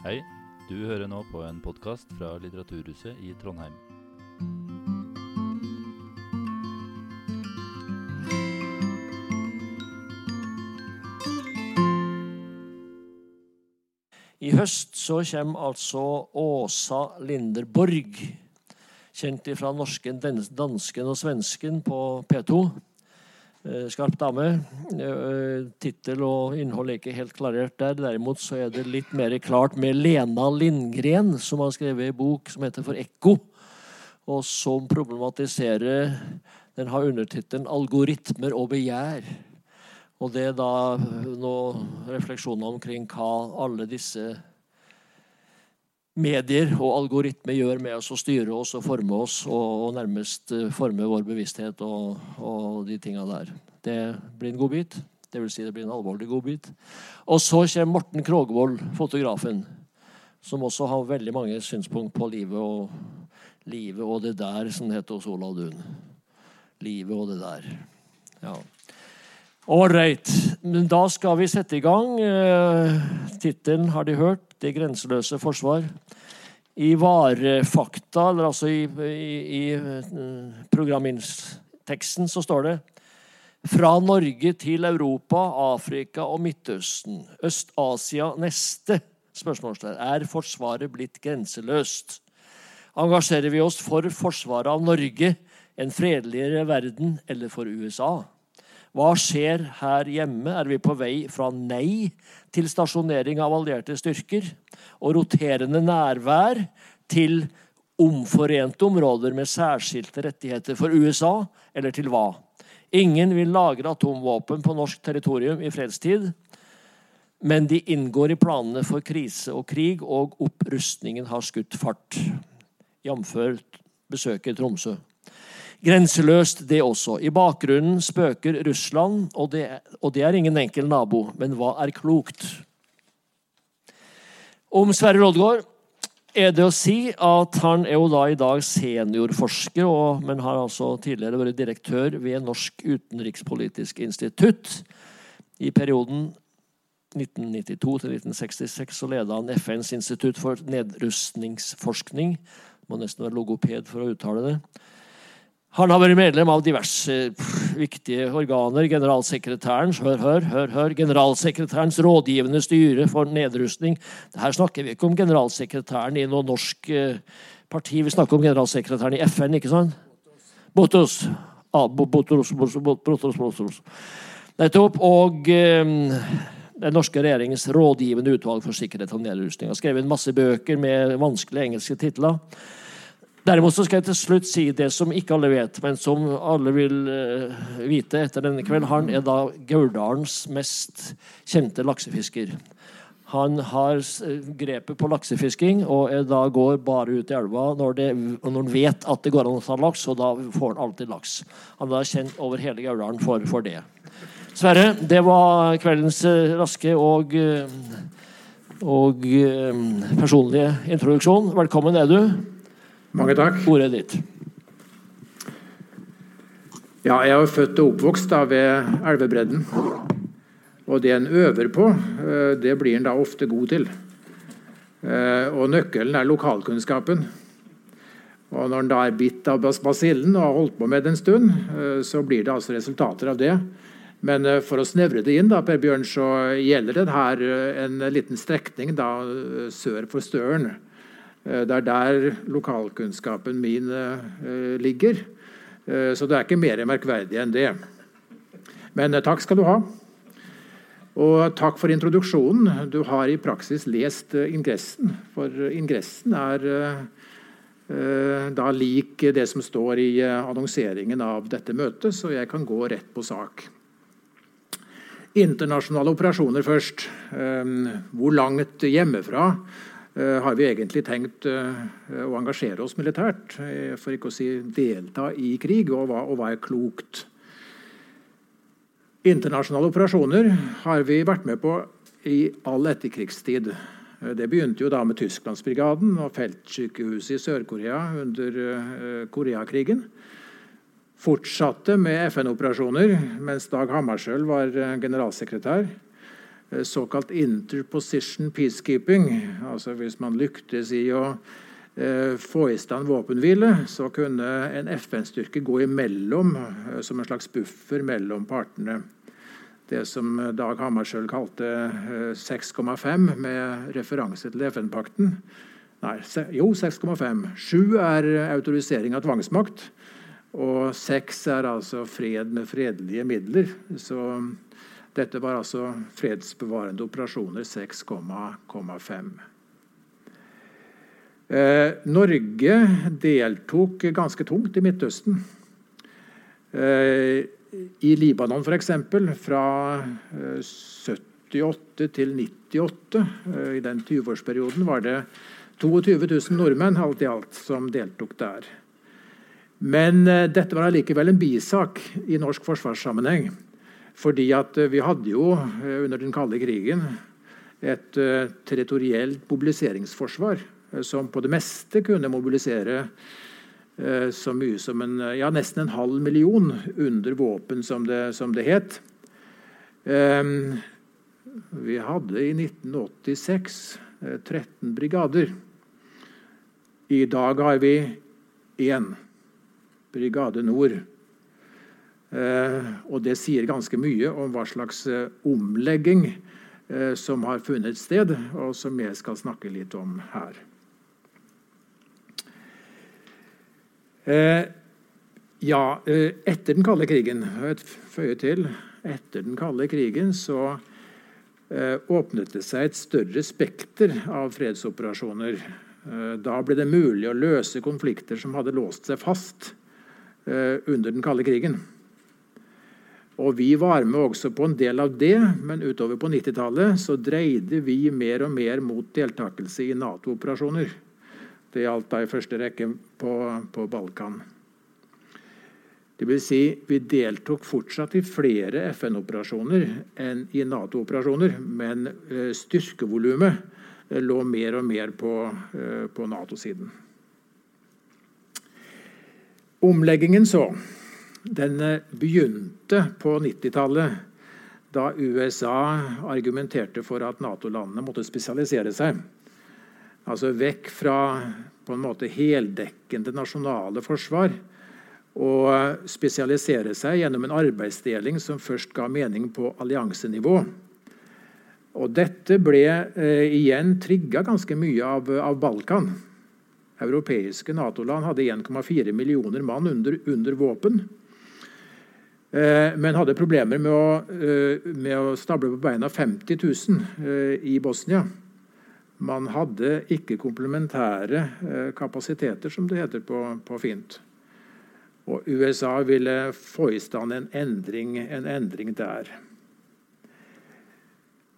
Hei, du hører nå på en podkast fra Litteraturhuset i Trondheim. I høst så kommer altså Åsa Linderborg, kjent fra norsken, dansken og svensken på P2. Eh, Skarp dame. Eh, Tittel og innhold er ikke helt klarert der. Derimot så er det litt mer klart med Lena Lindgren, som har skrevet en bok som heter For ekko, og som problematiserer Den har undertittelen 'Algoritmer og begjær'. Og det er da noen refleksjoner omkring hva alle disse medier og algoritmer gjør med oss og styre oss og forme oss og, nærmest eh, forme vår bevissthet og, og de tinga der. Det blir en godbit. Det vil si det blir en alvorlig godbit. Og så kommer Morten Krogvold, fotografen, som også har veldig mange synspunkt på livet og, livet og det der, som det heter hos Olav Duun. Livet og det der. Ja. Ålreit. Men da skal vi sette i gang. Eh, Tittelen har de hørt. 'Det grenseløse forsvar'. I varefakta, eller altså i, i, i eh, programteksten, så står det fra Norge til Europa, Afrika og Midtøsten. Øst-Asia neste? Spørsmålstegn. Er Forsvaret blitt grenseløst? Engasjerer vi oss for forsvaret av Norge, en fredeligere verden eller for USA? Hva skjer her hjemme? Er vi på vei fra nei til stasjonering av allierte styrker og roterende nærvær til omforente områder med særskilte rettigheter for USA, eller til hva? Ingen vil lagre atomvåpen på norsk territorium i fredstid, men de inngår i planene for krise og krig, og opprustningen har skutt fart. Jf. besøket i Tromsø. Grenseløst, det også. I bakgrunnen spøker Russland, og det, og det er ingen enkel nabo. Men hva er klokt? Om Sverre Loddgaard er det å si at han er jo da i dag seniorforsker, og, men har altså tidligere vært direktør ved Norsk utenrikspolitisk institutt. I perioden 1992 til 1966 så leda han FNs institutt for nedrustningsforskning. Må nesten være logoped for å uttale det. Han har vært medlem av diverse viktige organer. Generalsekretærens hør, hør, hør, hør, generalsekretærens rådgivende styre for nedrustning. Her snakker vi ikke om generalsekretæren i noe norsk eh, parti, vi snakker om generalsekretæren i FN, ikke sant? Botos. Ah, Botos, Botos, Botos. Nettopp. Og eh, den norske regjeringens rådgivende utvalg for sikkerhet og nedrustning. Har skrevet masse bøker med vanskelige engelske titler. Derimot så skal jeg til slutt si det som ikke alle vet, men som alle vil uh, vite etter denne kveld. Han er da Gauldalens mest kjente laksefisker. Han har grepet på laksefisking og da går bare ut i elva når, det, når han vet at det går an å ta laks, og da får han alltid laks. Han er da kjent over hele Gauldalen for, for det. Sverre, det var kveldens uh, raske og, og personlige introduksjon. Velkommen er du. Mange takk. Ordet er ditt. Ja, jeg er født og oppvokst da ved elvebredden. Og det en øver på, eh, det blir en da ofte god til. Eh, og nøkkelen er lokalkunnskapen. Og når en da er bitt av basillen og har holdt på med det en stund, eh, så blir det altså resultater av det. Men for å snevre det inn, da, Per Bjørn, så gjelder det her en liten strekning da, sør for Støren. Det er der lokalkunnskapen min ligger. Så det er ikke mer merkverdig enn det. Men takk skal du ha. Og takk for introduksjonen. Du har i praksis lest ingressen. For ingressen er da lik det som står i annonseringen av dette møtet, så jeg kan gå rett på sak. Internasjonale operasjoner først. Hvor langt hjemmefra har vi egentlig tenkt å engasjere oss militært? For ikke å si delta i krig, og hva, og hva er klokt? Internasjonale operasjoner har vi vært med på i all etterkrigstid. Det begynte jo da med Tysklandsbrigaden og feltsykehuset i Sør-Korea under Koreakrigen. Fortsatte med FN-operasjoner mens Dag Hammarskjöld var generalsekretær. Eh, såkalt interposition peacekeeping. Altså hvis man lyktes i å eh, få i stand våpenhvile, så kunne en FN-styrke gå imellom eh, som en slags buffer mellom partene. Det som Dag Hammarskjöld kalte 6,5 med referanse til FN-pakten. Nei, jo, 6,5. 7 er autorisering av tvangsmakt. Og 6 er altså fred med fredelige midler. Så dette var altså fredsbevarende operasjoner 6,5. Eh, Norge deltok ganske tungt i Midtøsten. Eh, I Libanon, f.eks., fra eh, 78 til 98, eh, i den 20-årsperioden, var det 22 000 nordmenn alt i alt som deltok der. Men eh, dette var allikevel en bisak i norsk forsvarssammenheng. Fordi at eh, vi hadde jo eh, under den kalde krigen et uh, territorielt mobiliseringsforsvar som på det meste kunne mobilisere så mye som en, ja, nesten en halv million under våpen, som det, som det het. Um, vi hadde i 1986 13 brigader. I dag har vi én. Brigade Nord. Eh, og det sier ganske mye om hva slags eh, omlegging eh, som har funnet sted, og som jeg skal snakke litt om her. Ja, etter den kalde krigen føye til, etter den kalde krigen så åpnet det seg et større spekter av fredsoperasjoner. Da ble det mulig å løse konflikter som hadde låst seg fast under den kalde krigen. Og Vi var med også på en del av det, men utover på 90-tallet så dreide vi mer og mer mot deltakelse i Nato-operasjoner. Det gjaldt da i første rekke på, på Balkan. Vil si, vi deltok fortsatt i flere FN-operasjoner enn i Nato-operasjoner, men eh, styrkevolumet eh, lå mer og mer på, eh, på Nato-siden. Omleggingen så den begynte på 90-tallet, da USA argumenterte for at Nato-landene måtte spesialisere seg. Altså vekk fra på en måte heldekkende nasjonale forsvar og spesialisere seg gjennom en arbeidsdeling som først ga mening på alliansenivå. Og dette ble eh, igjen trigga ganske mye av, av Balkan. Europeiske Nato-land hadde 1,4 millioner mann under, under våpen. Eh, men hadde problemer med å, eh, med å, stable på beina 50 000 eh, i Bosnia. Man hadde ikke komplementære kapasiteter, som det heter på, på fint. Og USA ville få i stand en endring, en endring der.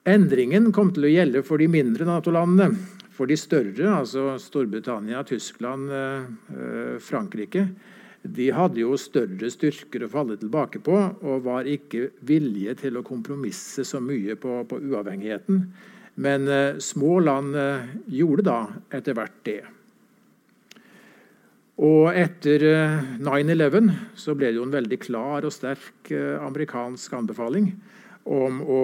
Endringen kom til å gjelde for de mindre Nato-landene. For de større, altså Storbritannia, Tyskland, Frankrike, de hadde jo større styrker å falle tilbake på og var ikke villige til å kompromisse så mye på, på uavhengigheten. Men eh, små land eh, gjorde da etter hvert det. Og etter eh, 9-11 så ble det jo en veldig klar og sterk eh, amerikansk anbefaling om å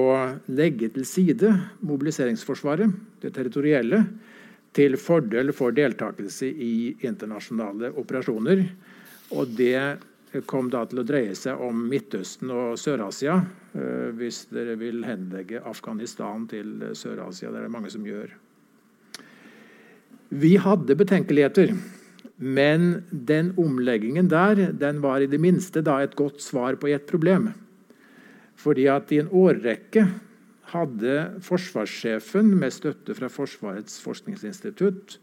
legge til side mobiliseringsforsvaret, det territorielle, til fordel for deltakelse i internasjonale operasjoner og det kom da til å dreie seg om Midtøsten og Sør-Asia. Eh, hvis dere vil henlegge Afghanistan til Sør-Asia. Det er det mange som gjør. Vi hadde betenkeligheter, men den omleggingen der den var i det minste da et godt svar på ett problem. Fordi at i en årrekke hadde forsvarssjefen, med støtte fra Forsvarets forskningsinstitutt,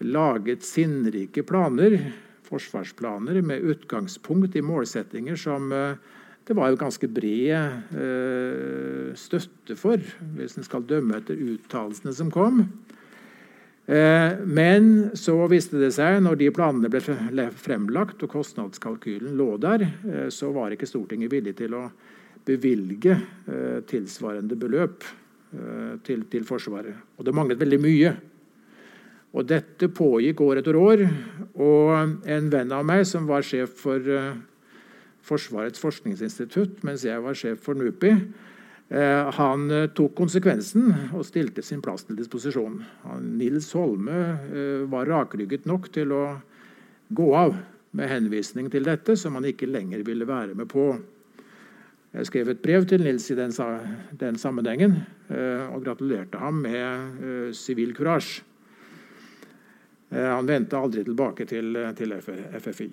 laget sinnrike planer forsvarsplaner med utgangspunkt i målsettinger som eh, det var jo ganske bred eh, støtte for, hvis en skal dømme etter uttalelsene som kom. Eh, men så viste det seg, når de planene ble fremlagt og kostnadskalkylen lå der, så var ikke Stortinget villig til å bevilge tilsvarende beløp til, Forsvaret. Og det manglet veldig mye. Og dette pågikk år etter år. Og en venn av meg som var sjef for uh, Forsvarets forskningsinstitutt mens jeg var sjef for NUPI, Eh, han eh, tok konsekvensen og stilte sin plass til disposisjon. Nils Holme var rakrygget nok til å gå av med henvisning til dette, som han ikke lenger ville være med på. Jeg skrev et brev til Nils i den, den sammenhengen og gratulerte ham med sivil kurasje. Han vendte aldri tilbake til, til FFI.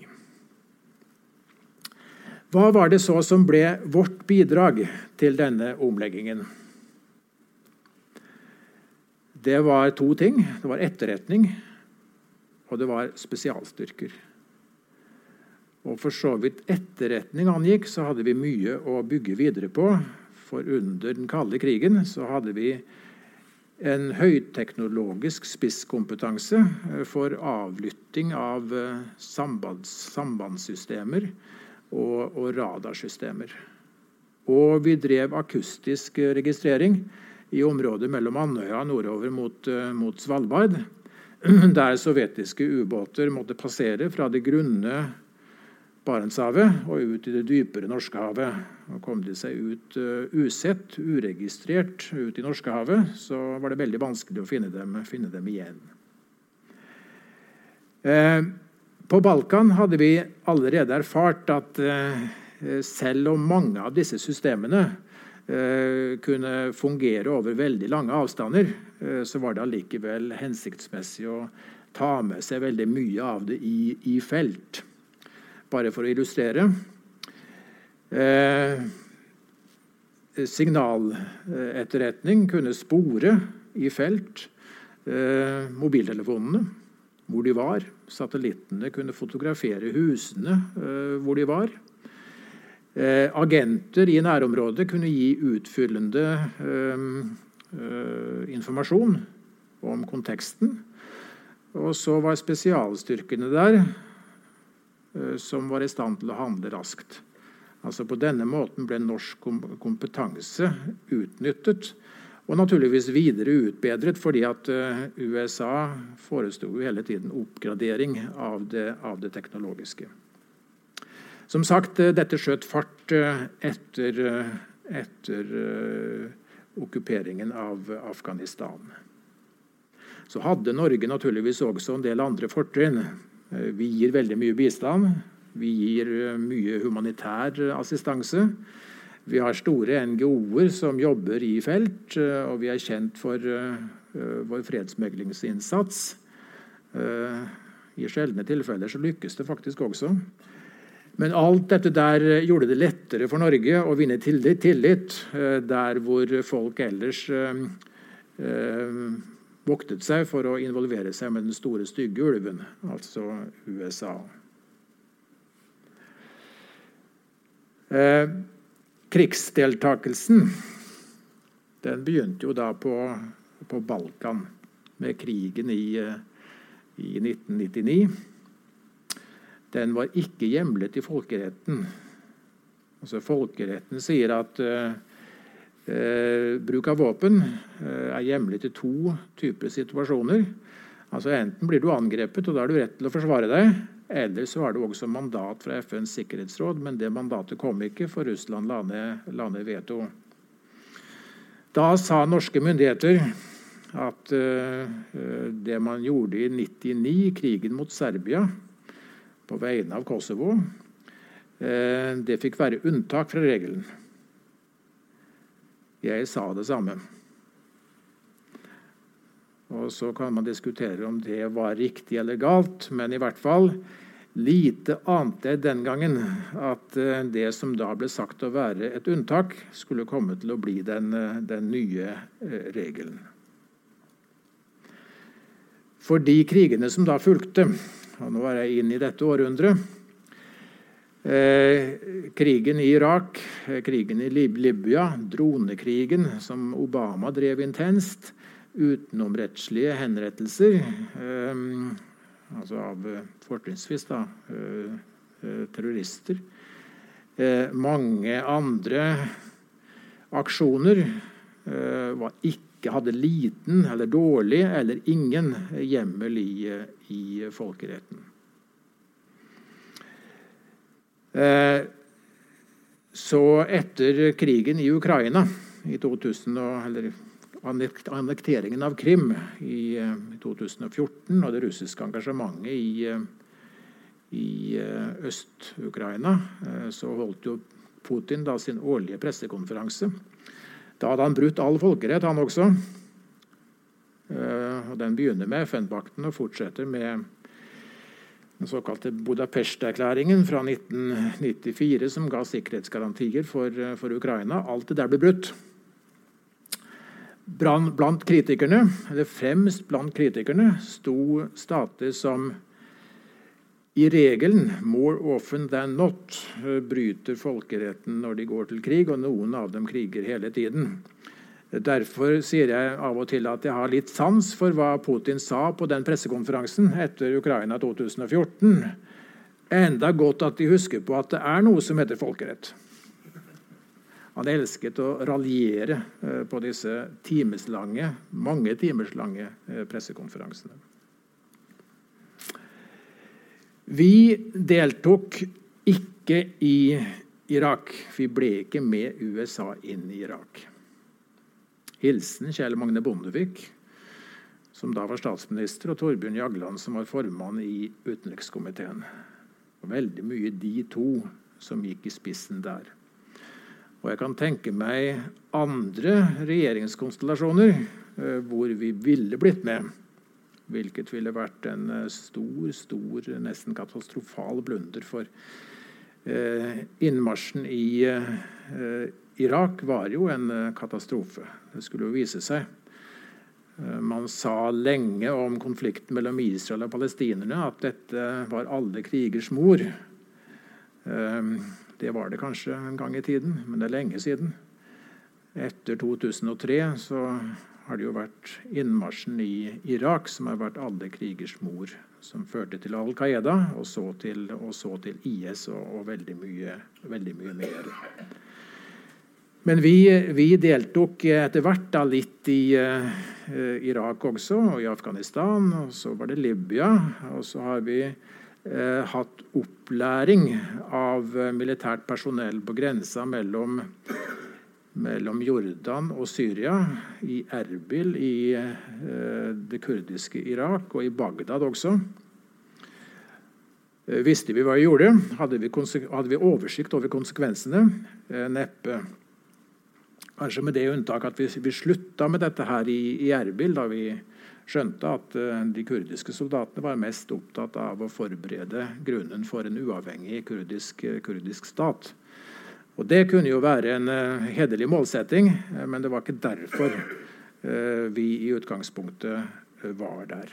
Hva var det så som ble vårt bidrag til denne omleggingen? Det var to ting. Det var etterretning, og det var spesialstyrker. Og For så vidt etterretning angikk, så hadde vi mye å bygge videre på. For under den kalde krigen så hadde vi en høyteknologisk spisskompetanse for avlytting av eh, sambands, sambandssystemer og, og radarsystemer. Og vi drev akustisk registrering i området mellom Andøya nordover mot, eh, mot Svalbard, der sovjetiske ubåter måtte passere fra det grunne Barentshavet og ut i det dypere Norskehavet. Og Kom de seg ut uh, usett, uregistrert ut i Norskehavet, så var det veldig vanskelig å finne dem, finne dem igjen. Eh, på Balkan hadde vi allerede erfart at eh, selv om mange av disse systemene eh, kunne fungere over veldig lange avstander, eh, så var det allikevel hensiktsmessig å ta med seg veldig mye av det i, i felt. Bare for å illustrere. Eh, signaletterretning kunne spore i felt eh, mobiltelefonene hvor de var. Satellittene kunne fotografere husene eh, hvor de var. Eh, agenter i nærområdet kunne gi utfyllende uh, informasjon om konteksten. Og så var spesialstyrkene der som var i stand til å handle raskt. Altså På denne måten ble norsk kompetanse utnyttet og naturligvis videre utbedret fordi at eh, USA foresto hele tiden oppgradering av det, av det, teknologiske. Som sagt, eh, dette skjøt fart eh, etter, etter okkuperingen av Afghanistan. Så hadde Norge naturligvis også en del andre fortrinn. Vi gir veldig mye bistand. Vi gir mye humanitær assistanse. Vi har store NGO-er som jobber i felt, eh, og vi er kjent for vår fredsmeglingsinnsats. I sjeldne tilfeller så lykkes det faktisk også. Men alt dette der gjorde det lettere for Norge å vinne tillit, tillit der hvor folk ellers voktet seg for å involvere seg med den store, stygge ulven, altså USA. Eh, Krigsdeltakelsen den begynte jo da på, på Balkan, med krigen i, i, 1999. Den var ikke hjemlet i folkeretten. Altså Folkeretten sier at uh, uh, bruk av våpen eh, er hjemlet i to typer situasjoner. Altså Enten blir du angrepet, og da har du rett til å forsvare deg. Eller så har du også mandat fra FNs sikkerhetsråd, men det mandatet kom ikke, for Russland la ned, veto. Da sa norske myndigheter at eh, det man gjorde i 99, krigen mot Serbia på vegne av Kosovo, uh, det fikk være unntak fra regelen. Jeg sa det samme. Og Så kan man diskutere om det var riktig eller galt, men i hvert fall lite ante jeg den gangen at eh, det som da ble sagt å være et unntak, skulle komme til å bli den, eh, den nye eh, regelen. For de krigene som da fulgte, og nå er jeg inne i dette århundret eh, Krigen i Irak, krigen i Libya, dronekrigen som Obama drev intenst, utenomrettslige henrettelser eh, altså av eh, fortrinnsvis da, eh, terrorister. mange andre aksjoner var ikke hadde liten eller dårlig eller ingen hjemmel i, i folkeretten. Så etter krigen i Ukraina i 2000, eller annekteringen av Krim i 2014 og det russiske engasjementet i, i Øst-Ukraina, så holdt jo Putin da sin årlige pressekonferanse. Da hadde han brutt all folkerett, han også. Og Den begynner med FN-pakten og fortsetter med den såkalte Budapest-erklæringen fra 1994, som ga sikkerhetsgarantier for, for, Ukraina. Alt det der ble brutt. Blant kritikerne, eller fremst blant kritikerne sto stater som i regelen, more often than not, bryter folkeretten når de går til krig, og noen av dem kriger hele tiden. Derfor sier jeg av og til at jeg har litt sans for hva Putin sa på den pressekonferansen etter Ukraina 2014. Enda godt at de husker på at det er noe som heter folkerett. Han elsket å raljere eh, på disse timeslange, mange timerslange eh, pressekonferansene. Vi deltok ikke i Irak. Vi ble ikke med USA inn i Irak. Hilsen Kjell Magne Bondevik, som da var statsminister, og Torbjørn Jagland, som var formann i utenrikskomiteen. Og veldig mye de to som gikk i spissen der. Og jeg kan tenke meg andre regjeringskonstellasjoner eh, hvor vi ville blitt med. Hvilket ville vært en eh, stor, stor, nesten katastrofal blunder for eh, innmarsjen i Irak var jo en eh, katastrofe. Det skulle jo vise seg. Eh, man sa lenge om konflikten mellom Israel og palestinerne at dette var alle krigers mor. Eh, det var det kanskje en gang i tiden, men det er lenge siden. Etter 2003 så har det jo vært innmarsjen i Irak som har vært alle krigers mor. Som førte til Al Qaida, og så til, og så til IS og, og veldig, mye, veldig mye mer. Men vi, vi deltok etter hvert da litt i uh, Irak også, og i Afghanistan. Og så var det Libya. Og så har vi uh, hatt opplæring av militært personell på grensa mellom, mellom Jordan og Syria, i Erbil i uh, det kurdiske Irak, og i Bagdad også. Visste vi hva vi gjorde? Hadde vi, hadde vi oversikt over konsekvensene? Neppe. Kanskje med det unntak at vi, vi slutta med dette her i, i Erbil, da vi skjønte at uh, de kurdiske soldatene var mest opptatt av å forberede grunnen for en uavhengig kurdisk, uh, kurdisk stat. Og Det kunne jo være en uh, hederlig målsetting, men det var ikke derfor vi i utgangspunktet var der.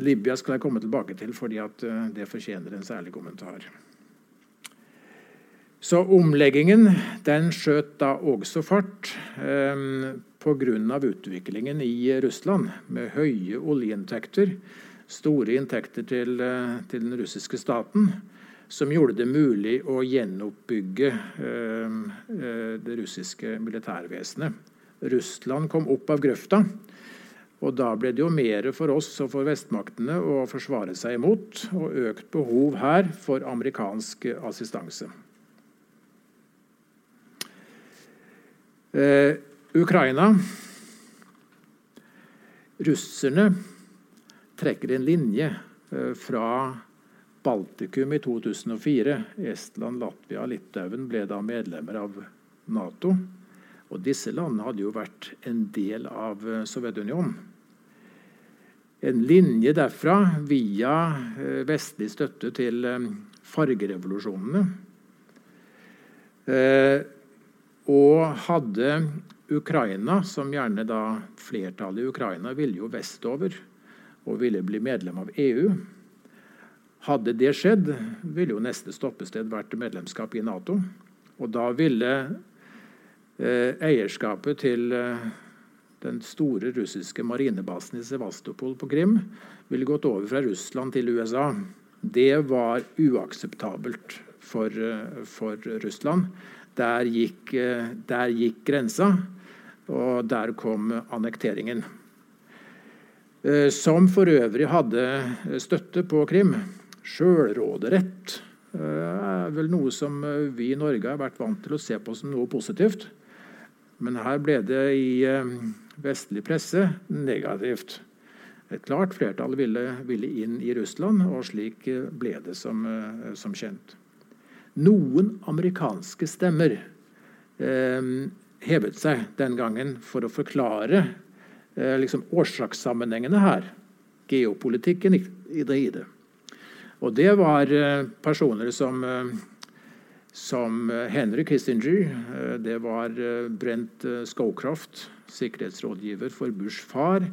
Libya skal jeg komme tilbake til, fordi eh, det fortjener en særlig kommentar. Så omleggingen den skjøt da også fart eh, pga. utviklingen i Russland, med høye oljeinntekter, store inntekter til, eh, til, den russiske staten, som gjorde det mulig å gjenoppbygge eh, eh det russiske militærvesenet. Russland kom opp av grøfta. Og Da ble det jo mer for oss og for vestmaktene å forsvare seg imot, og økt behov her for amerikansk assistanse. Eh, Ukraina Russerne trekker en linje eh, fra Baltikum i 2004. Estland, Latvia Litauen ble da medlemmer av Nato. Og disse landene hadde jo vært en del av eh, Sovjetunionen en linje derfra via eh, vestlig støtte til eh, fargerevolusjonene. Eh, og hadde Ukraina, som gjerne da flertallet i Ukraina ville jo vestover og ville bli medlem av EU. Hadde det skjedd, ville jo neste stoppested vært medlemskap i Nato. Og da ville eierskapet til den store russiske marinebasen i Sevastopol på Krim ville gått over fra Russland til USA. Det var uakseptabelt for, eh, for Russland. Der gikk, eh, der gikk, grensa, og der kom annekteringen. Eh, som for øvrig hadde støtte på Krim. Sjølråderett er vel noe som vi i Norge har vært vant til å se på som noe positivt. Men her ble det i vestlig presse negativt. Et klart flertall ville, ville inn i Russland, og slik ble det som, som kjent. Noen amerikanske stemmer eh, hevet seg den gangen for å forklare eh, liksom årsakssammenhengene her. Geopolitikken i, det. Og det var eh, personer som, eh, som Henry Kissinger, eh, det var eh, Brent Scowcroft, sikkerhetsrådgiver for Bush far.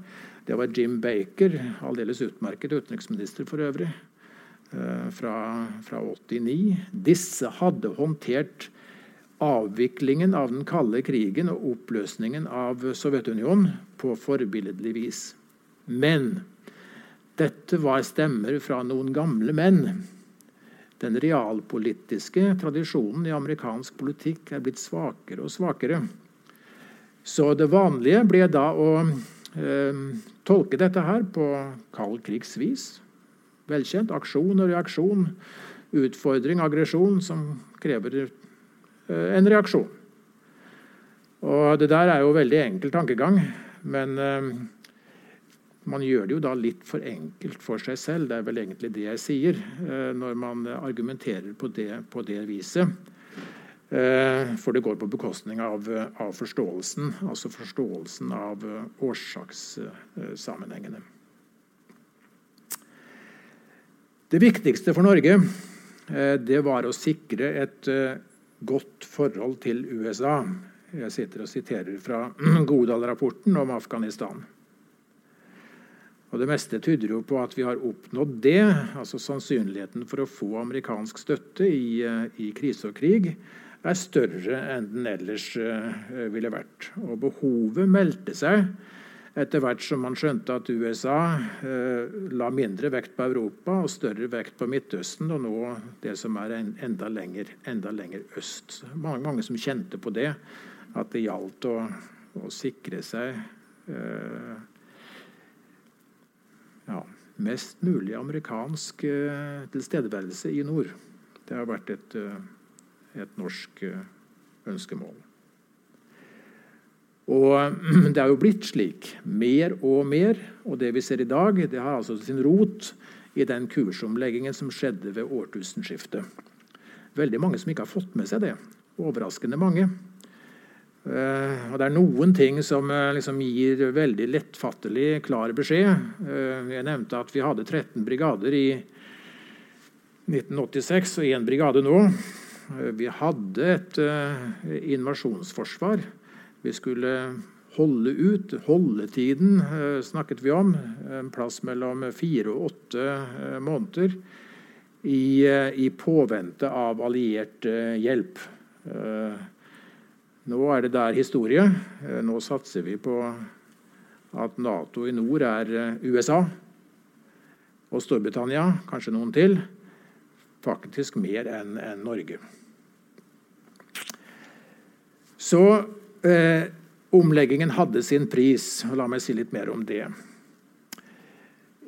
Det var Jim Baker, aldeles utmerket utenriksminister for øvrig. Eh, fra, fra 89. Disse hadde håndtert avviklingen av den kalde krigen og oppløsningen av Sovjetunionen på forbilledlig vis. Men dette var stemmer fra noen gamle menn. Den realpolitiske tradisjonen i amerikansk politikk er blitt svakere og svakere. Så det vanlige ble da å eh, tolke dette her på kald krigs vis velkjent. Aksjon og reaksjon. Utfordring, aggresjon, som krever eh, en reaksjon. Og Det der er jo veldig enkel tankegang, men eh, man gjør det jo da litt for enkelt for seg selv. Det er vel egentlig det jeg sier eh, når man argumenterer på det, på det viset. For det går på bekostning av, av forståelsen, altså forståelsen av årsakssammenhengene. Det viktigste for Norge eh, det var å sikre et eh, godt forhold til USA. Jeg sitter og siterer fra Godal-rapporten om Afghanistan. Og Det meste tyder jo på at vi har oppnådd det. altså Sannsynligheten for å få amerikansk støtte i, eh, i krise og krig er større enn den ellers ville vært. Og behovet meldte seg etter hvert som man skjønte at USA eh, la mindre vekt på Europa og større vekt på Midtøsten, og nå det som er en, enda, lenger, enda lenger øst. Mange, mange, som kjente på det, at det gjaldt å, å sikre seg eh, ja, mest mulig amerikansk eh, tilstedeværelse i nord. Det har vært et, eh, et norsk eh, ønskemål. Og det er jo blitt slik mer og mer. Og det vi ser i dag, det har altså sin rot i den kursomleggingen som skjedde ved årtusenskiftet. Veldig mange som ikke har fått med seg det. Overraskende mange. Uh, og Det er noen ting som uh, liksom gir veldig lettfattelig, klar beskjed. Uh, jeg nevnte at vi hadde 13 brigader i 1986 og én brigade nå. vi hadde et invasjonsforsvar vi skulle holde ut. Holdetiden eh, snakket vi om. En plass mellom fire og åtte eh, måneder i, eh, i påvente av alliert hjelp. Nå er det der historie. Nå satser vi på at Nato i nord er USA og Storbritannia, kanskje noen til. Faktisk mer enn en Norge. Så Eh, omleggingen hadde sin pris. La meg si litt mer om det.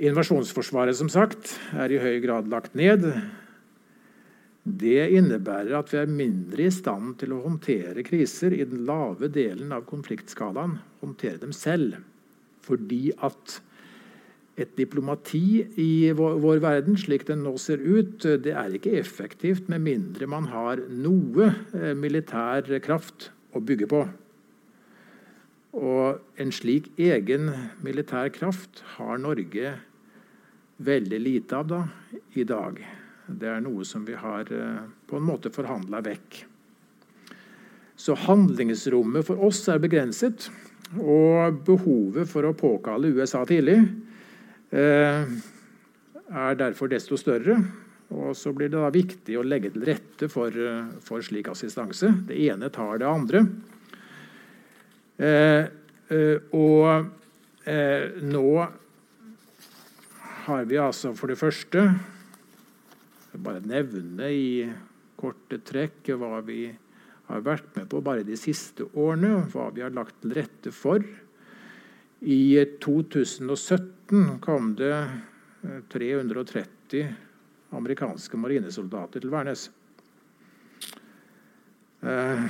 Invasjonsforsvaret som sagt, er i høy grad lagt ned. Det innebærer at vi er mindre i stand til å håndtere kriser i den lave delen av konfliktskalaen. Håndtere dem selv. Fordi at et diplomati i vår, verden, slik den nå ser ut, det er ikke effektivt med mindre man har noe eh, militær kraft å bygge på. Og en slik egen militær kraft har Norge veldig lite av da, i dag. Det er noe som vi har eh, på en måte forhandla vekk. Så handlingsrommet for oss er begrenset. Og behovet for å påkalle USA tidlig eh, er derfor desto større. Og så blir det da viktig å legge til rette for, eh, for slik assistanse. Det ene tar det andre. Eh, eh, og nå har vi altså for det første Bare nevne i korte trekk hva vi har vært med på bare de siste årene, hva vi har lagt til rette for. I 2017 kom det 330 amerikanske marinesoldater til Værnes. Eh,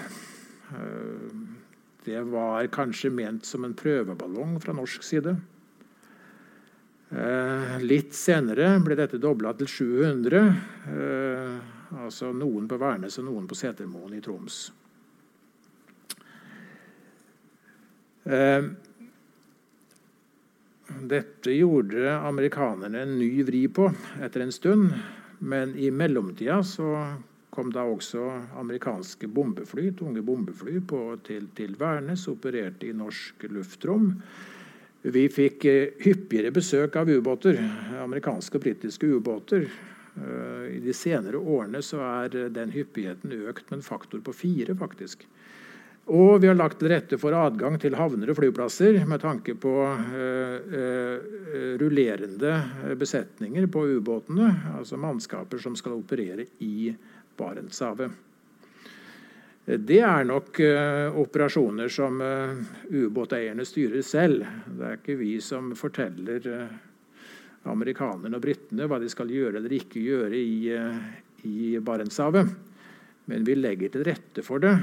eh, det var kanskje ment som en prøveballong fra norsk side. Eh, litt senere ble dette dobla til 700. Altså noen på Værnes og noen på Setermoen i Troms. Dette gjorde amerikanerne en ny vri på etter en stund. Men i mellomtida så kom da også amerikanske bombefly, tunge bombefly på, til, til Værnes, opererte i norsk luftrom. Vi fikk eh, hyppigere besøk av ubåter, amerikanske og britiske ubåter. Eh, I de senere årene så er den hyppigheten økt med en faktor på fire, faktisk. Og vi har lagt til rette for adgang til havner og flyplasser med tanke på rullerende besetninger på ubåtene, altså mannskaper som skal operere i Barentshavet. Det er nok uh, operasjoner som ubåteierne styrer selv. Det er ikke vi som forteller amerikanerne og britene hva de skal gjøre eller ikke gjøre i, i Barentshavet. Men vi legger til rette for det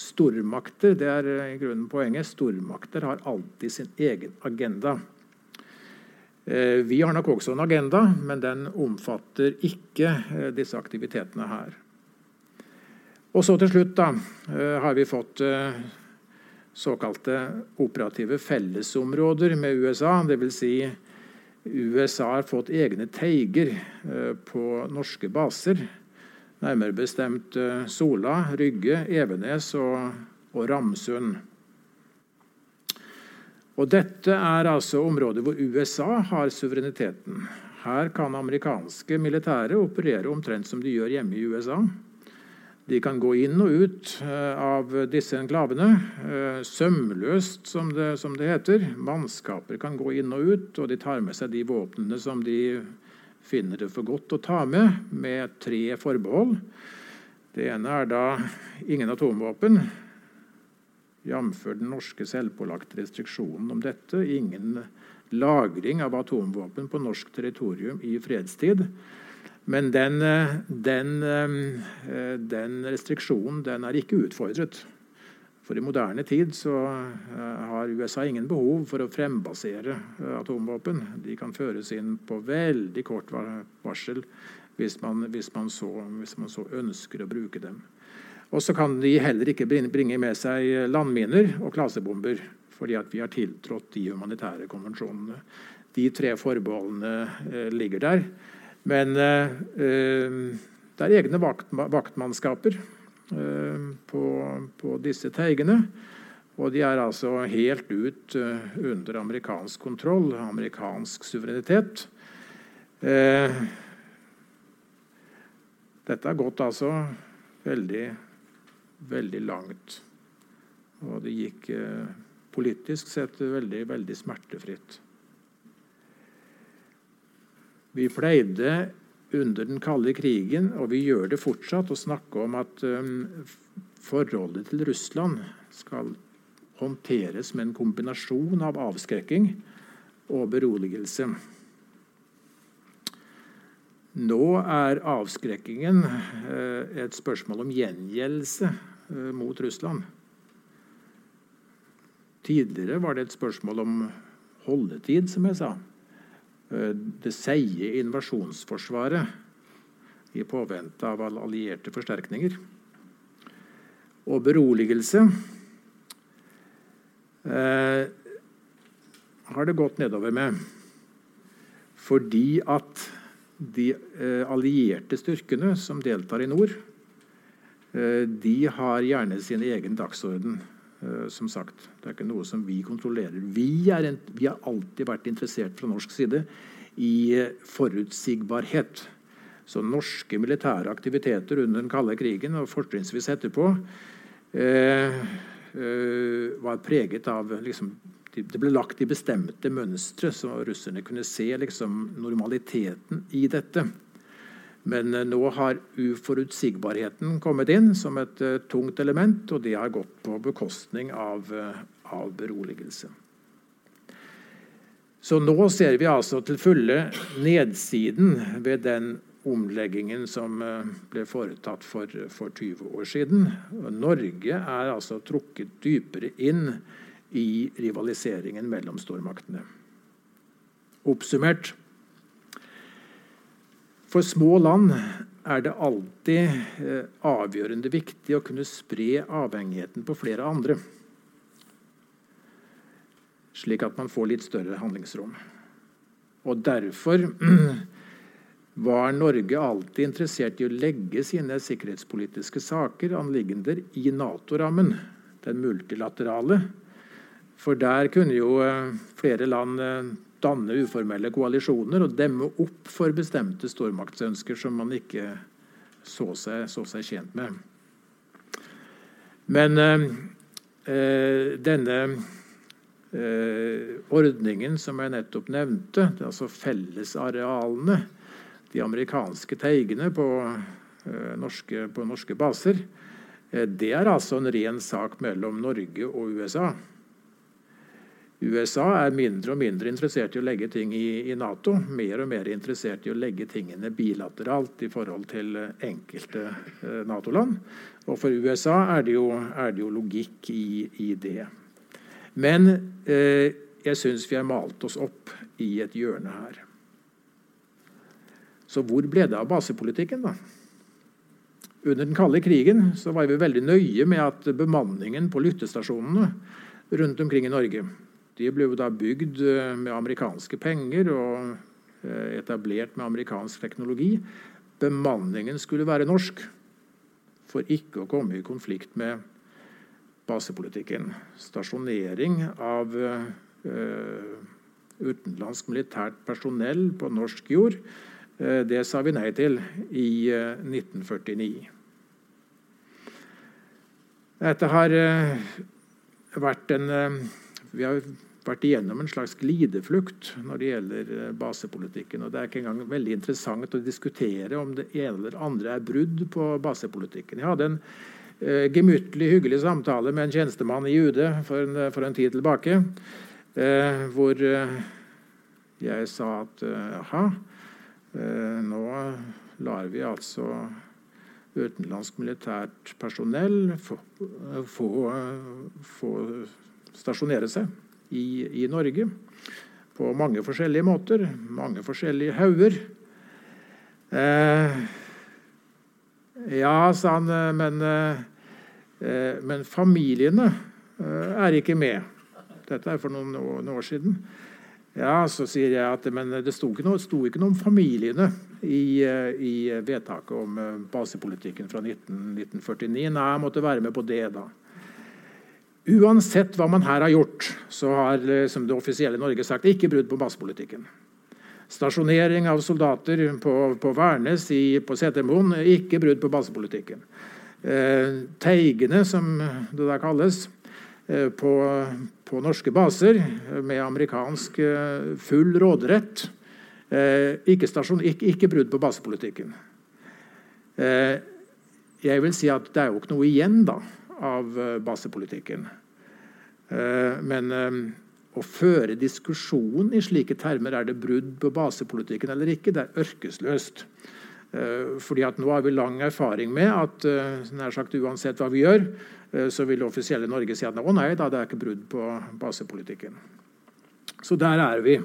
Stormakter det er i grunnen poenget, stormakter har alltid sin egen agenda. Eh, vi har nok også en agenda, men den omfatter ikke eh, disse aktivitetene her. Og så til slutt da, eh, har vi fått såkalte operative fellesområder med USA. Dvs. Si USA har fått egne teiger på norske baser Nærmere bestemt eh, Sola, Rygge, Evenes og, og Ramsund. Og Dette er altså områder hvor USA har suvereniteten. Her kan amerikanske militære operere omtrent som de gjør hjemme i USA. De kan gå inn og ut eh, av disse enklavene eh, sømløst, som det, som det heter. Mannskaper kan gå inn og ut, og de tar med seg de våpnene som de finner det for godt å ta med, med tre forbehold. Det ene er da ingen atomvåpen, jf. den norske selvpålagte restriksjonen om dette. Ingen lagring av atomvåpen på norsk territorium i fredstid. Men den, den, eh, den restriksjonen den er ikke utfordret. For i moderne tid så eh, har USA ingen behov for å frembasere eh, atomvåpen. De kan føres inn på veldig kort varsel hvis man, hvis man, så, hvis man så, ønsker å bruke dem. Og så kan de heller ikke bringe med seg landminer og klasebomber, fordi vi har tiltrådt de humanitære konvensjonene. De tre forbeholdene eh, ligger der. Men eh, eh det er egne vakt, vaktmannskaper Eh, på, på, disse teigene. Og de er altså helt ut under amerikansk kontroll, amerikansk suverenitet. Dette har gått altså veldig, veldig langt. Og det gikk politisk sett veldig, veldig smertefritt. Vi pleide under den kalde krigen, og vi gjør det fortsatt, å snakke om at um, forholdet til Russland skal håndteres med en kombinasjon av avskrekking og beroligelse. Nå er avskrekkingen uh, et spørsmål om gjengjeldelse uh, mot Russland. Tidligere var det et spørsmål om holdetid, som jeg sa. Eh, det seige invasjonsforsvaret i påvente av allierte forsterkninger. Og beroligelse eh, har det gått nedover med. Fordi at de eh, allierte styrkene som deltar i nord, eh, de har gjerne sin egen dagsorden. Eh, som sagt, Det er ikke noe som vi kontrollerer. Vi, en, vi har alltid vært interessert fra norsk side i forutsigbarhet. Så norske militære aktiviteter under den kalde krigen og fortrinnsvis etterpå eh, eh, var preget av liksom, Det ble lagt i bestemte mønstre, så russerne kunne se liksom, normaliteten i dette. Men eh, nå har uforutsigbarheten kommet inn som et uh, tungt element, og det har gått på bekostning av, uh, av, beroligelse. Så nå ser vi altså til fulle nedsiden ved den omleggingen som eh, ble foretatt for, for 20 år siden. Norge er altså trukket dypere inn i rivaliseringen mellom stormaktene. Oppsummert For små land er det alltid eh, avgjørende viktig å kunne spre avhengigheten på flere andre, slik at man får litt større handlingsrom. Og Derfor var Norge alltid interessert i å legge sine sikkerhetspolitiske saker, anliggender, i Nato-rammen, den multilaterale. For der kunne jo eh, flere land eh, danne uformelle koalisjoner og demme opp for bestemte stormaktsønsker som man ikke så seg, så seg tjent med. Men eh, eh, denne eh, ordningen som jeg nettopp nevnte, altså fellesarealene, de amerikanske teigene på, eh, norske, på norske baser, eh, det er altså en ren sak mellom Norge og USA. USA er mindre og mindre interessert i å legge ting i, i, Nato. Mer og mer interessert i å legge tingene bilateralt i forhold til eh, enkelte eh, Nato-land. Og for USA er det jo, er det jo logikk i, i, det. Men eh, jeg syns vi har malt oss opp i et hjørne her. Så hvor ble det av basepolitikken, da? Under den kalde krigen så var vi veldig nøye med at bemanningen på lyttestasjonene rundt omkring i Norge de ble jo da bygd eh, med amerikanske penger og eh, etablert med amerikansk teknologi. Bemanningen skulle være norsk for ikke å komme i konflikt med basepolitikken. Stasjonering av uh, utenlandsk militært personell på norsk jord, det sa vi nei til i uh, 1949. Dette har vært en Vi har vært igjennom en slags glideflukt når det gjelder eh, basepolitikken. og Det er ikke engang veldig interessant å diskutere om det ene eller andre er brudd på basepolitikken. Jeg hadde en eh, gemyttlig, hyggelig samtale med en tjenestemann i UD for en, for en tid tilbake, eh, hvor eh, jeg sa at jaha, nå lar vi altså utenlandsk militært personell få, få, få stasjonere seg i, i Norge på mange forskjellige måter, mange forskjellige hauger. Eh, ja, sa han, eh, men, eh, men familiene eh, er ikke med. Dette er for noen noen år, siden. Ja, så sier jeg at men det sto ikke noe, sto ikke noe om familiene i, eh, i, vedtaket om eh, basepolitikken fra 19, 1949. Nei, jeg måtte være med på det, da. Uansett hva man her har gjort, så har som det offisielle Norge sagt ikke brudd på basepolitikken. Stasjonering av soldater på, på Værnes i, på Setermoen ikke brudd på basepolitikken. Eh, teigene, som det da kalles, eh, på, på, norske baser med amerikansk eh, full råderett. Eh, ikke, stasjon, ikke, ikke, brudd på basepolitikken. Eh, jeg vil si at det er jo ikke noe igjen da, av eh, basepolitikken. Eh, men eh, å føre diskusjon i slike termer er det brudd på basepolitikken eller ikke, det er ørkesløst. Fordi at Nå har vi lang erfaring med at nær sagt uansett hva vi gjør, så vil det offisielle Norge si at å nei, da, det er ikke brudd på basepolitikken. Så der er vi.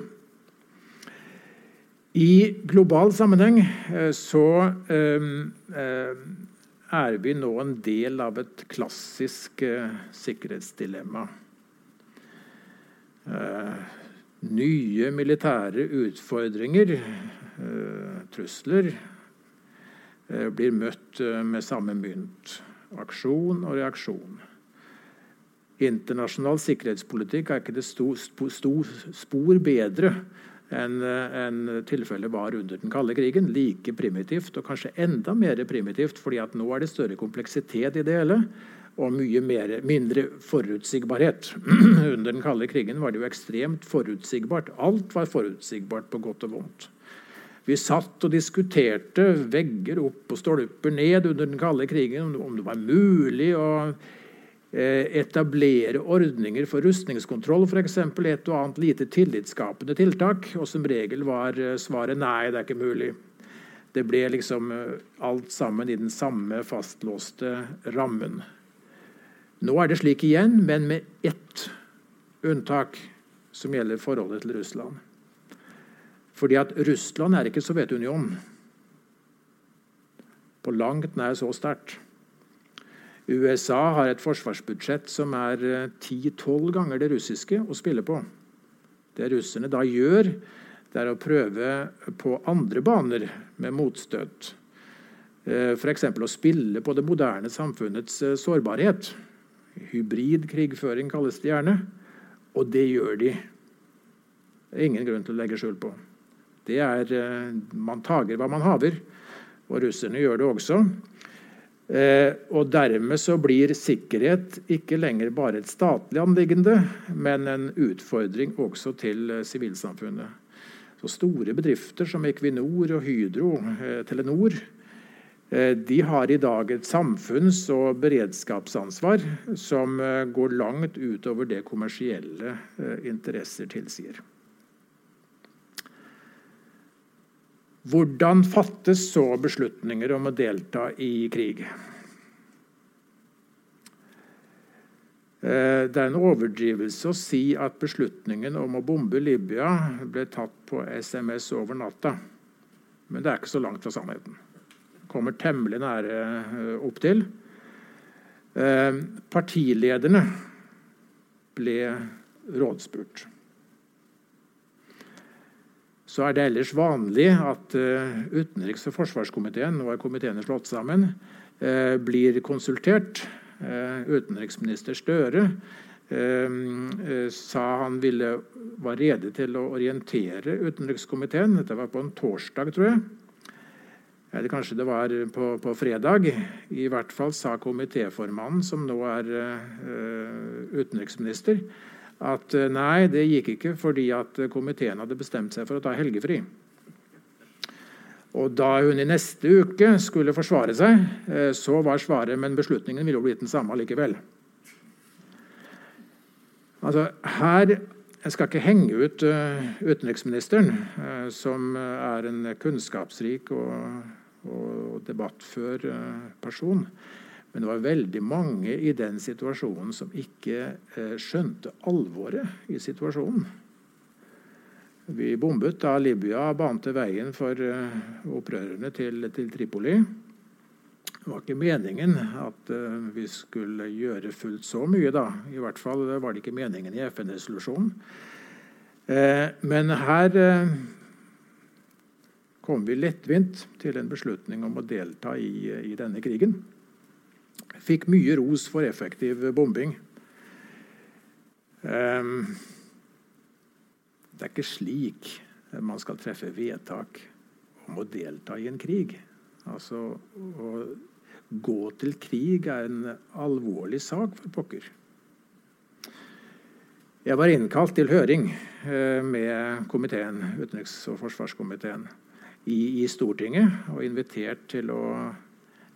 I global sammenheng så er vi nå en del av et klassisk sikkerhetsdilemma. Eh, nye militære utfordringer, eh, trusler, eh, blir møtt med samme mynt. Aksjon og reaksjon. Internasjonal sikkerhetspolitikk er ikke det sto, sto, spor bedre enn en tilfellet var under den kalde krigen. Like primitivt, og kanskje enda mer primitivt, fordi at nå er det større kompleksitet i det hele og mye mer, mindre forutsigbarhet. Under den kalde krigen var det jo ekstremt forutsigbart. Alt var forutsigbart på godt og vondt. Vi satt og diskuterte vegger opp og stolper ned under den kalde krigen om det var mulig å etablere ordninger for rustningskontroll, f.eks. Et og annet lite tillitsskapende tiltak. Og som regel var eh, svaret nei, det er ikke mulig. Det ble liksom alt sammen i den samme fastlåste rammen. Nå er det slik igjen, men med ett unntak, som gjelder forholdet til Russland. Fordi at Russland er ikke Sovjetunionen. På langt nær så sterkt. USA har et forsvarsbudsjett som er 10-12 ganger det russiske å spille på. Det russerne da gjør, det er å prøve på andre baner med motstøt. F.eks. å spille på det moderne samfunnets eh, sårbarhet. Hybrid krigføring kalles det gjerne. Og det gjør de. Det er ingen grunn til å legge skjul på. Det er, eh, Man tager hva man haver. Og russerne gjør det også. Eh, og dermed så blir sikkerhet ikke lenger bare et statlig anliggende, men en utfordring også til eh, sivilsamfunnet. Så store bedrifter som Equinor og Hydro, eh, Telenor, de har i dag et samfunns- og beredskapsansvar som går langt utover det kommersielle interesser tilsier. Hvordan fattes så beslutninger om å delta i krig? Eh, det er en overdrivelse å si at beslutningen om å bombe Libya ble tatt på SMS over natta. Men det er ikke så langt fra sannheten. Kommer temmelig nære eh, opp til. Eh, partilederne ble rådspurt så er det ellers vanlig at uh, utenriks- og forsvarskomiteen nå er komiteene slått sammen, uh, blir konsultert. Uh, utenriksminister Støre sa han ville, var rede til å orientere utenrikskomiteen. Dette var på en torsdag, tror jeg. Eller kanskje det var på, på fredag. I hvert fall sa komitéformannen, som nå er utenriksminister, at eh, nei, det gikk ikke fordi at komiteen hadde bestemt seg for å ta helgefri. Og Da hun i neste uke skulle forsvare seg, eh, så var svaret men beslutningen ville jo blitt den samme likevel. Altså, her, Jeg skal ikke henge ut utenriksministeren, som er en kunnskapsrik og, og debattfør person. Men det var veldig mange i den situasjonen som ikke eh, skjønte alvoret i situasjonen. Vi bombet da Libya bante veien for eh, opprørerne til, til, Tripoli. Det var ikke meningen at eh, vi skulle gjøre fullt så mye, da. I hvert fall var det ikke meningen i FN-resolusjonen. Men her kom vi lettvint til en beslutning om å delta i, i denne krigen. Fikk mye ros for effektiv bombing. Um, det er ikke slik man skal treffe vedtak om å delta i en krig. Altså, Å gå til krig er en alvorlig sak, for pokker. Jeg var innkalt til høring eh, med komiteen, utenriks- og forsvarskomiteen i, i Stortinget og invitert til å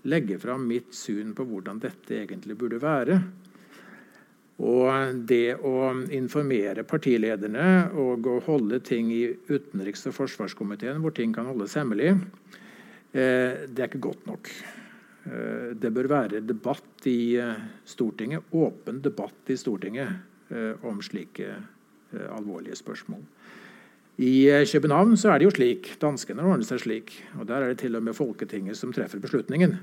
legge fram mitt syn på hvordan dette egentlig burde være. Og det å informere partilederne og å holde ting i utenriks- og forsvarskomiteen hvor ting kan holdes hemmelig, eh, det er ikke godt nok. Eh, det bør være debatt i eh, Stortinget, åpen debatt i Stortinget om slike alvorlige spørsmål. I eh, København så er det jo slik. Danskene ordner seg slik. og Der er det til og med Folketinget som treffer beslutningen.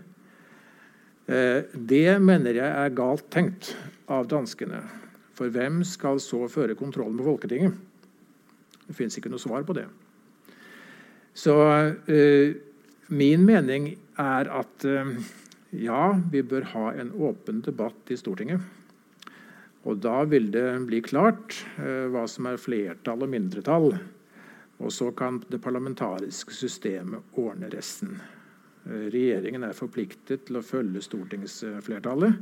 Eh, det mener jeg er galt tenkt av danskene. For hvem skal så føre kontrollen på Folketinget? Det fins ikke noe svar på det. Så eh, min mening er at ja, vi bør ha en åpen debatt i Stortinget. Og da vil det bli klart hva som er flertall og mindretall og så kan det parlamentariske systemet ordne resten. Eh, regjeringen er forpliktet til å følge stortingsflertallet.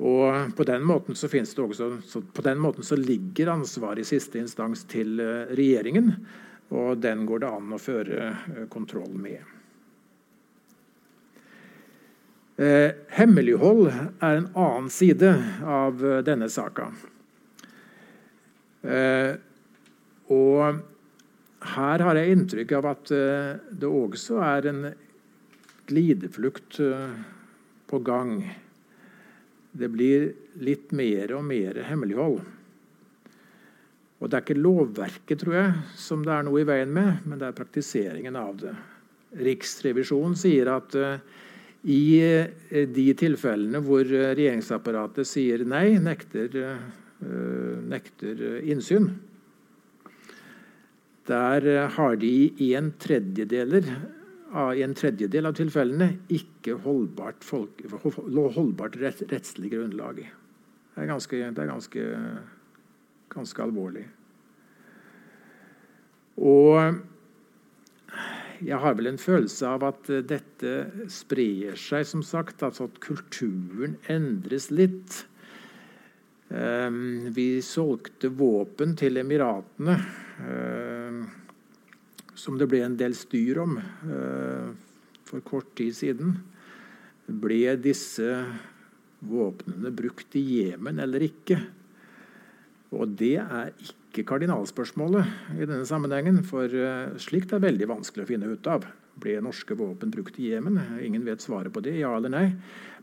Og på den måten så, også, på den måten så ligger ansvaret i siste instans til eh, regjeringen. Og den går det an å føre eh, kontroll med. hemmelighold er en annen side av denne saka. og her har jeg inntrykk av at det også er en glideflukt på gang. Det blir litt mer og mer hemmelighold. Og det er ikke lovverket, tror jeg, som det er noe i veien med, men det er praktiseringen av det. Riksrevisjonen sier at uh, i de tilfellene hvor regjeringsapparatet sier nei, nekter, nekter innsyn, der har de i en en tredjedel av tilfellene ikke holdbart, folk, holdbart rettslig grunnlag. Det er ganske, det er ganske ganske alvorlig. Og jeg har vel en følelse av at dette sprer seg, som sagt. Altså at kulturen endres litt. Ehm, vi solgte våpen til Emiratene, ehm, som det ble en del styr om eh, for kort tid siden. Ble disse våpnene brukt i Jemen eller ikke? Og det er ikke kardinalspørsmålet i denne sammenhengen, for uh, slikt er veldig vanskelig å finne ut av. Ble norske våpen brukt i Jemen? Ingen vet svaret på det, ja eller nei.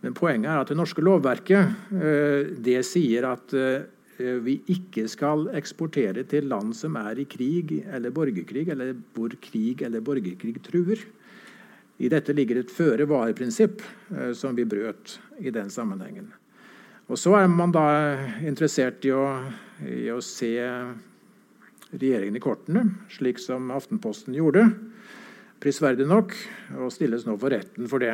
Men poenget er at det norske lovverket uh, det sier at uh, vi ikke skal eksportere til land som er i krig eller borgerkrig, eller hvor krig eller borgerkrig truer. I dette ligger et føre-var-prinsipp som vi brøt i den sammenhengen. Og Så er man da interessert i å i å se regjeringen i kortene, slik som Aftenposten gjorde. Prisverdig nok, og stilles nå for retten for det.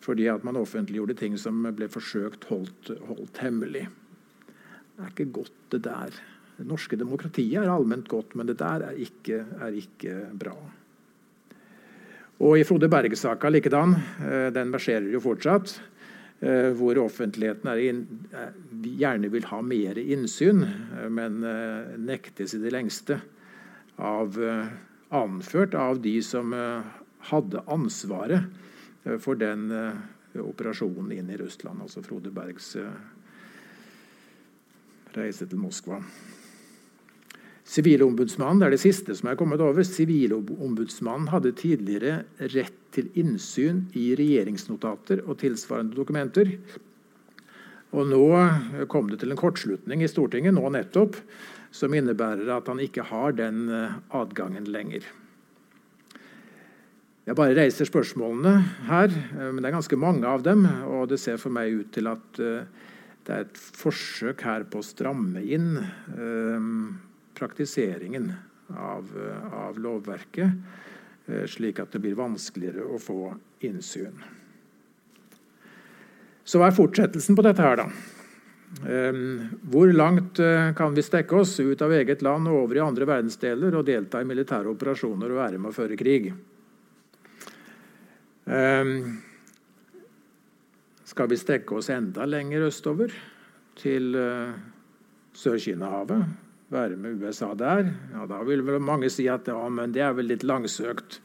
Fordi at man offentliggjorde ting som ble forsøkt holdt, holdt hemmelig. Det er ikke godt, det der. Det norske demokratiet er allment godt, men det der er ikke, er ikke bra. Og i Frode Berg-saka likedan. Eh, den verserer jo fortsatt. Eh, hvor offentligheten inn, gjerne vil ha mer innsyn, eh, men eh, nektes i det lengste av, anført av de som hadde ansvaret for den operasjonen inn i Russland, altså Frode Bergs reise til Moskva. Sivilombudsmannen er det siste som er kommet over. Sivilombudsmannen hadde tidligere rett til innsyn i regjeringsnotater og tilsvarende dokumenter. Og Nå kom det til en kortslutning i Stortinget nå nettopp, som innebærer at han ikke har den eh, adgangen lenger. Jeg bare reiser spørsmålene her, eh, men det er ganske mange av dem. Og det ser for meg ut til at eh, det er et forsøk her på å stramme inn praktiseringen av, av lovverket, slik at det blir vanskeligere å få innsyn. Så hva er fortsettelsen på dette her, da? Eh, hvor langt eh, kan vi stekke oss ut av eget land og over i andre verdensdeler og delta i militære operasjoner og være med å føre krig? Skal vi stekke oss enda lenger østover, til Sør-Kina-havet? være med USA der. Ja, da vil vel mange si at ja, men det er vel litt langsøkt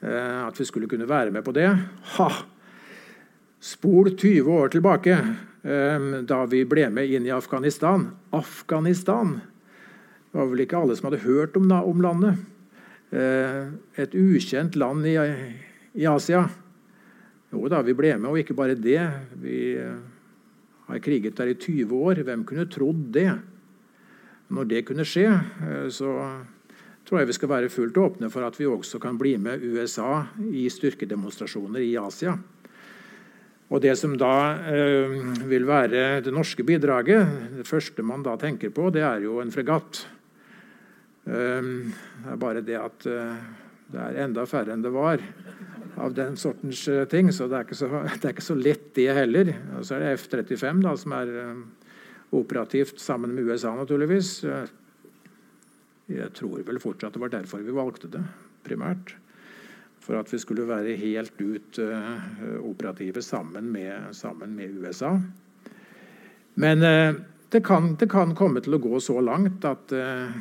eh, at vi skulle kunne være med på det. Ha! Spol 20 år tilbake, eh, da vi ble med inn i Afghanistan. Afghanistan! Det var vel ikke alle som hadde hørt om, om landet. Eh, et ukjent land i, i, Asia. Jo da, vi ble med, og ikke bare det. Vi eh, har kriget der i 20 år. Hvem kunne trodd det? Når det kunne skje, eh, så tror jeg vi skal være fullt åpne for at vi også kan bli med USA i styrkedemonstrasjoner i Asia. Og Det som da eh, vil være det norske bidraget, det første man da tenker på, det er jo en fregatt. Eh, det er bare det at eh, det er enda færre enn det var av den sortens eh, ting. Så det så, det er ikke så lett, det heller. Og så er det F-35 da, som er eh, operativt sammen med USA, naturligvis. Jeg tror vel fortsatt det var derfor vi valgte det, primært. For at vi skulle være helt ut uh, operative sammen med, sammen med, USA. Men uh, det, kan, det, kan, komme til å gå så langt at uh,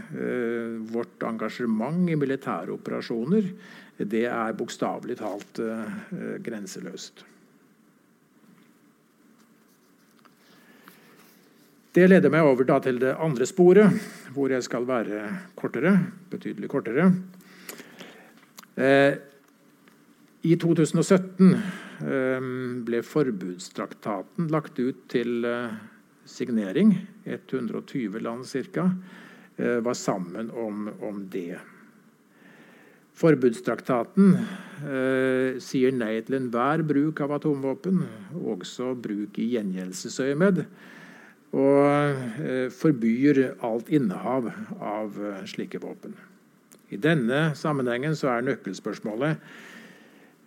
vårt engasjement i militære operasjoner det er bokstavelig talt grenseløst. Det leder meg over til det andre sporet, hvor jeg skal være kortere. Betydelig kortere. Eh, I 2017 eh, ble forbudstraktaten lagt ut til eh, signering. 120 land ca. Eh, var sammen om, om det. Forbudstraktaten eh, sier nei til enhver bruk av atomvåpen, også bruk i gjengjeldelsesøyemed og eh, forbyr alt innehav av eh, slike våpen. I denne sammenhengen er nøkkelspørsmålet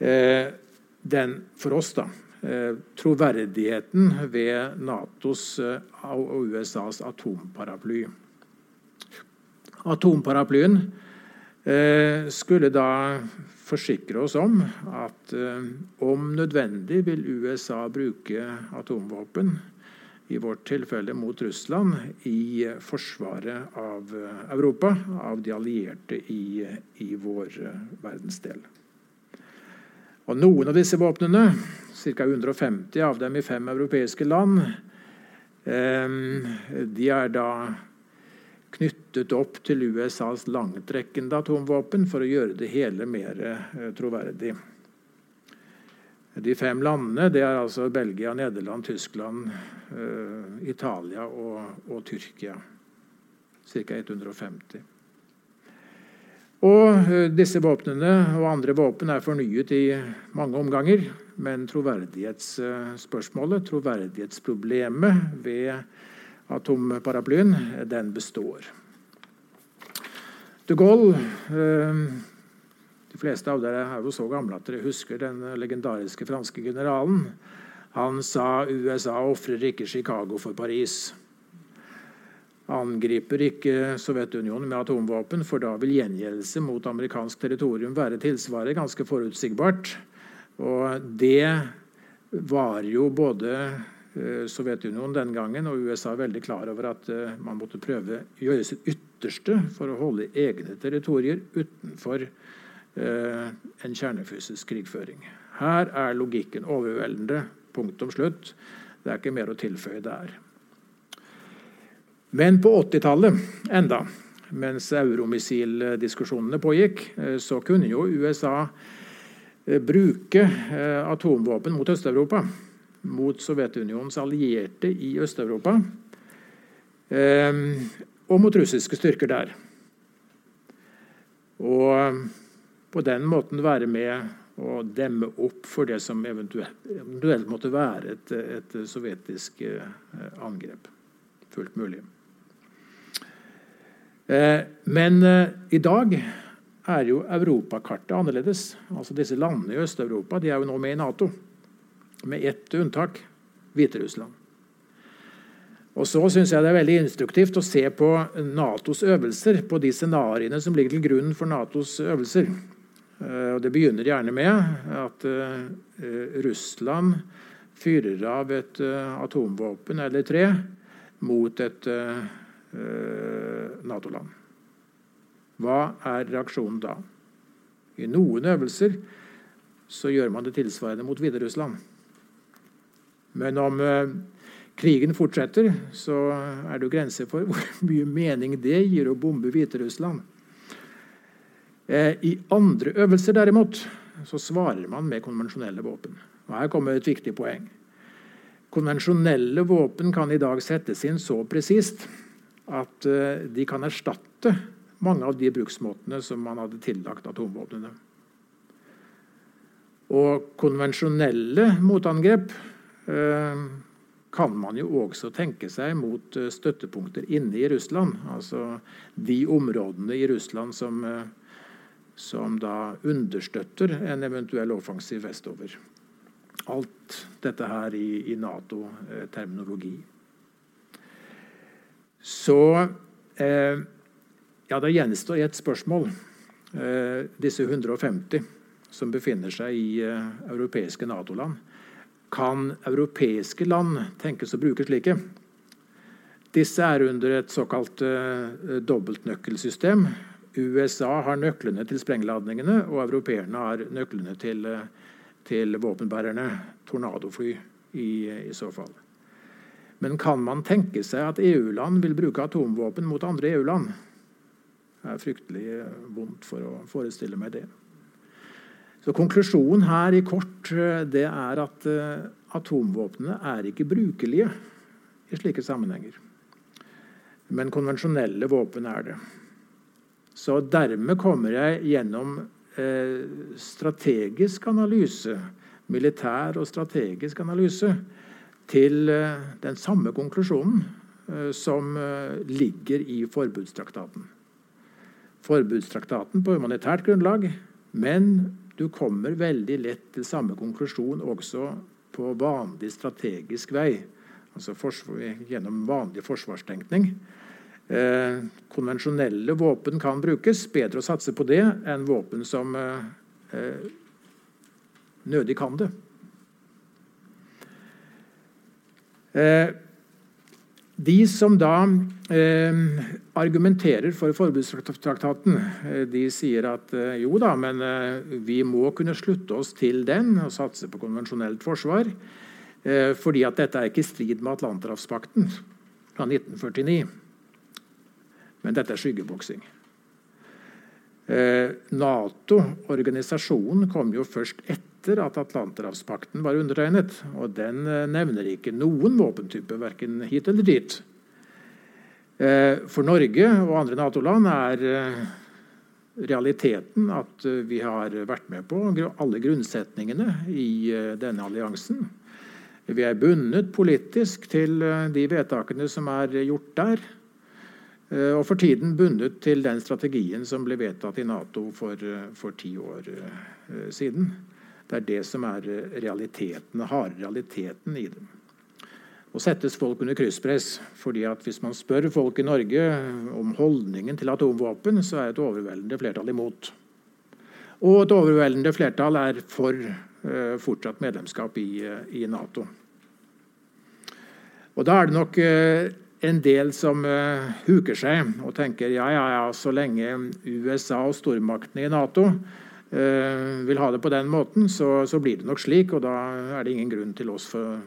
den for oss da, troverdigheten ved Natos og USAs atomparaply. Atomparaplyen skulle da forsikre oss om at om nødvendig vil USA bruke atomvåpen i vårt tilfelle mot Russland, i forsvaret av Europa, av de allierte i, i vår verdensdel. Og Noen av disse våpnene, ca. 150 av dem i fem europeiske land, de er da knyttet opp til USAs langtrekkende atomvåpen for å gjøre det hele mer eh, troverdig. De fem landene det er altså Belgia, Nederland, Tyskland, uh, Italia og, og Tyrkia. Ca. 150. Og uh, Disse våpnene og andre våpen er fornyet i mange omganger. Men troverdighetsspørsmålet, troverdighetsproblemet ved atomparaplyen, den består. De Gaulle de fleste av dere er jo så gamle at dere husker den legendariske franske generalen. Han sa USA ofrer ikke Chicago for Paris. Angriper ikke Sovjetunionen med atomvåpen, for da vil gjengjeldelse mot amerikansk territorium være tilsvaret ganske forutsigbart. Og det var jo både eh, Sovjetunionen den gangen og USA veldig klar over at eh, man måtte prøve å gjøre sitt ytterste for å holde egne territorier utenfor Eh, en kjernefysisk krigføring. Her er logikken overveldende. Punktum slutt. Det er ikke mer å tilføye der. Men på 80-tallet enda, mens euromissildiskusjonene pågikk, eh, så kunne jo USA eh, bruke atomvåpen mot Øst-Europa. Mot Sovjetunionens allierte i Øst-Europa. Og mot russiske styrker der. Og på den måten være med å demme opp for det som eventuelt, måtte være et, et sovjetisk eh, angrep. Fullt mulig. Eh, men eh, i dag er jo europakartet annerledes. Altså Disse landene i Øst-Europa de er jo nå med i Nato, med ett unntak Hviterussland. Og så syns jeg det er veldig instruktivt å se på Natos øvelser, på de scenarioene som ligger til grunn for Natos øvelser. Eh, og Det begynner gjerne med at Russland fyrer av et atomvåpen eller tre mot et Nato-land. Hva er reaksjonen da? I noen øvelser så gjør man det tilsvarende mot Hviterussland. Men om krigen fortsetter, så er det jo grenser for hvor mye mening det gir å bombe Hviterussland. Eh, I andre øvelser derimot så svarer man med konvensjonelle våpen. Og Her kommer et viktig poeng. Konvensjonelle våpen kan i dag settes inn så presist at eh, de kan erstatte mange av de bruksmåtene som man hadde tillagt atomvåpnene. Og konvensjonelle motangrep eh, kan man jo også tenke seg mot støttepunkter inne i Russland. Altså de områdene i Russland som som da understøtter en eventuell offensiv vestover. Alt dette her i, i Nato-terminologi. Så eh, Ja, det gjenstår ett spørsmål. Eh, disse 150 som befinner seg i eh, europeiske Nato-land. Kan europeiske land tenkes å bruke slike? Disse er under et såkalt eh, dobbeltnøkkelsystem USA har nøklene til sprengladningene, og europeerne har nøklene til, til våpenbærerne, tornadofly, i, i, så fall. Men kan man tenke seg at EU-land vil bruke atomvåpen mot andre EU-land? Det er fryktelig vondt for å forestille meg det. Så Konklusjonen her i kort det er at atomvåpnene er ikke brukelige i slike sammenhenger. Men konvensjonelle våpen er det. Så dermed kommer jeg gjennom eh, strategisk analyse, militær og strategisk analyse, til eh, den samme konklusjonen eh, som eh, ligger i forbudstraktaten. Forbudstraktaten på humanitært grunnlag, men du kommer veldig lett til samme konklusjon også på vanlig strategisk vei. Altså gjennom vanlig forsvarstenkning. Konvensjonelle våpen kan brukes. Bedre å satse på det enn våpen som nødig kan det. Eh, de som da eh, argumenterer for forbudstraktaten, eh, de sier at jo da, men vi må kunne slutte oss til den og satse på konvensjonelt forsvar. fordi at dette er ikke i strid med Atlanterhavspakten fra 1949. Men dette er skyggeboksing. Eh, Nato, organisasjonen, kom jo først etter at Atlanterhavspakten var undertegnet. Og den eh, nevner ikke noen våpentype, verken hit eller dit. Eh, for Norge og andre Nato-land er realiteten at vi har vært med på alle grunnsetningene i denne alliansen. Vi er bundet politisk til de vedtakene som er gjort der. Eh, og for tiden bundet til den strategien som ble vedtatt i Nato for, eh, for ti år siden. Det er det som er realiteten, harde realiteten i det. Nå settes folk under krysspress. fordi at Hvis man spør folk i Norge om holdningen til atomvåpen, så er et overveldende flertall imot. Og et overveldende flertall er for uh, fortsatt medlemskap i, uh, i, Nato. Og Da er det nok en del som uh, huker seg og tenker ja, ja, ja, så lenge USA og stormaktene i Nato uh, vil ha det på den måten, så, så, blir det nok slik. Og da er det ingen grunn til oss for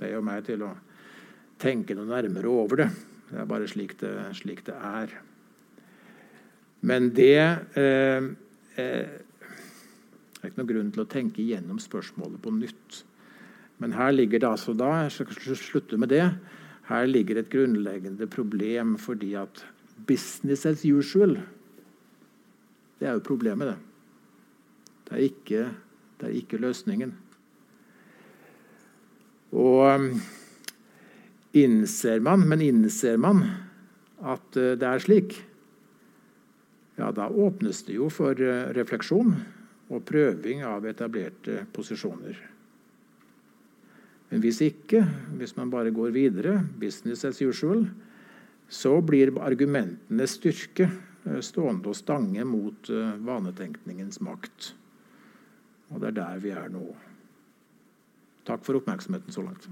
deg og meg til å tenke noe nærmere over det. Det er bare slik det, slik det er. Men det eh, er ikke noen grunn til å tenke igjennom spørsmålet på nytt. Men her ligger det altså da Jeg skal slutte med det. Her ligger et grunnleggende problem fordi at business as usual Det er jo problemet, det. Det er ikke, det er ikke løsningen. Og um, innser man, men innser man at uh, det er slik, ja, da åpnes det jo for uh, refleksjon og prøving av etablerte posisjoner. Men hvis ikke, hvis man bare går videre, business as usual, så blir argumentenes styrke stående og stange mot eh, vanetenkningens makt. Og det er der vi er nå. Takk for oppmerksomheten så langt.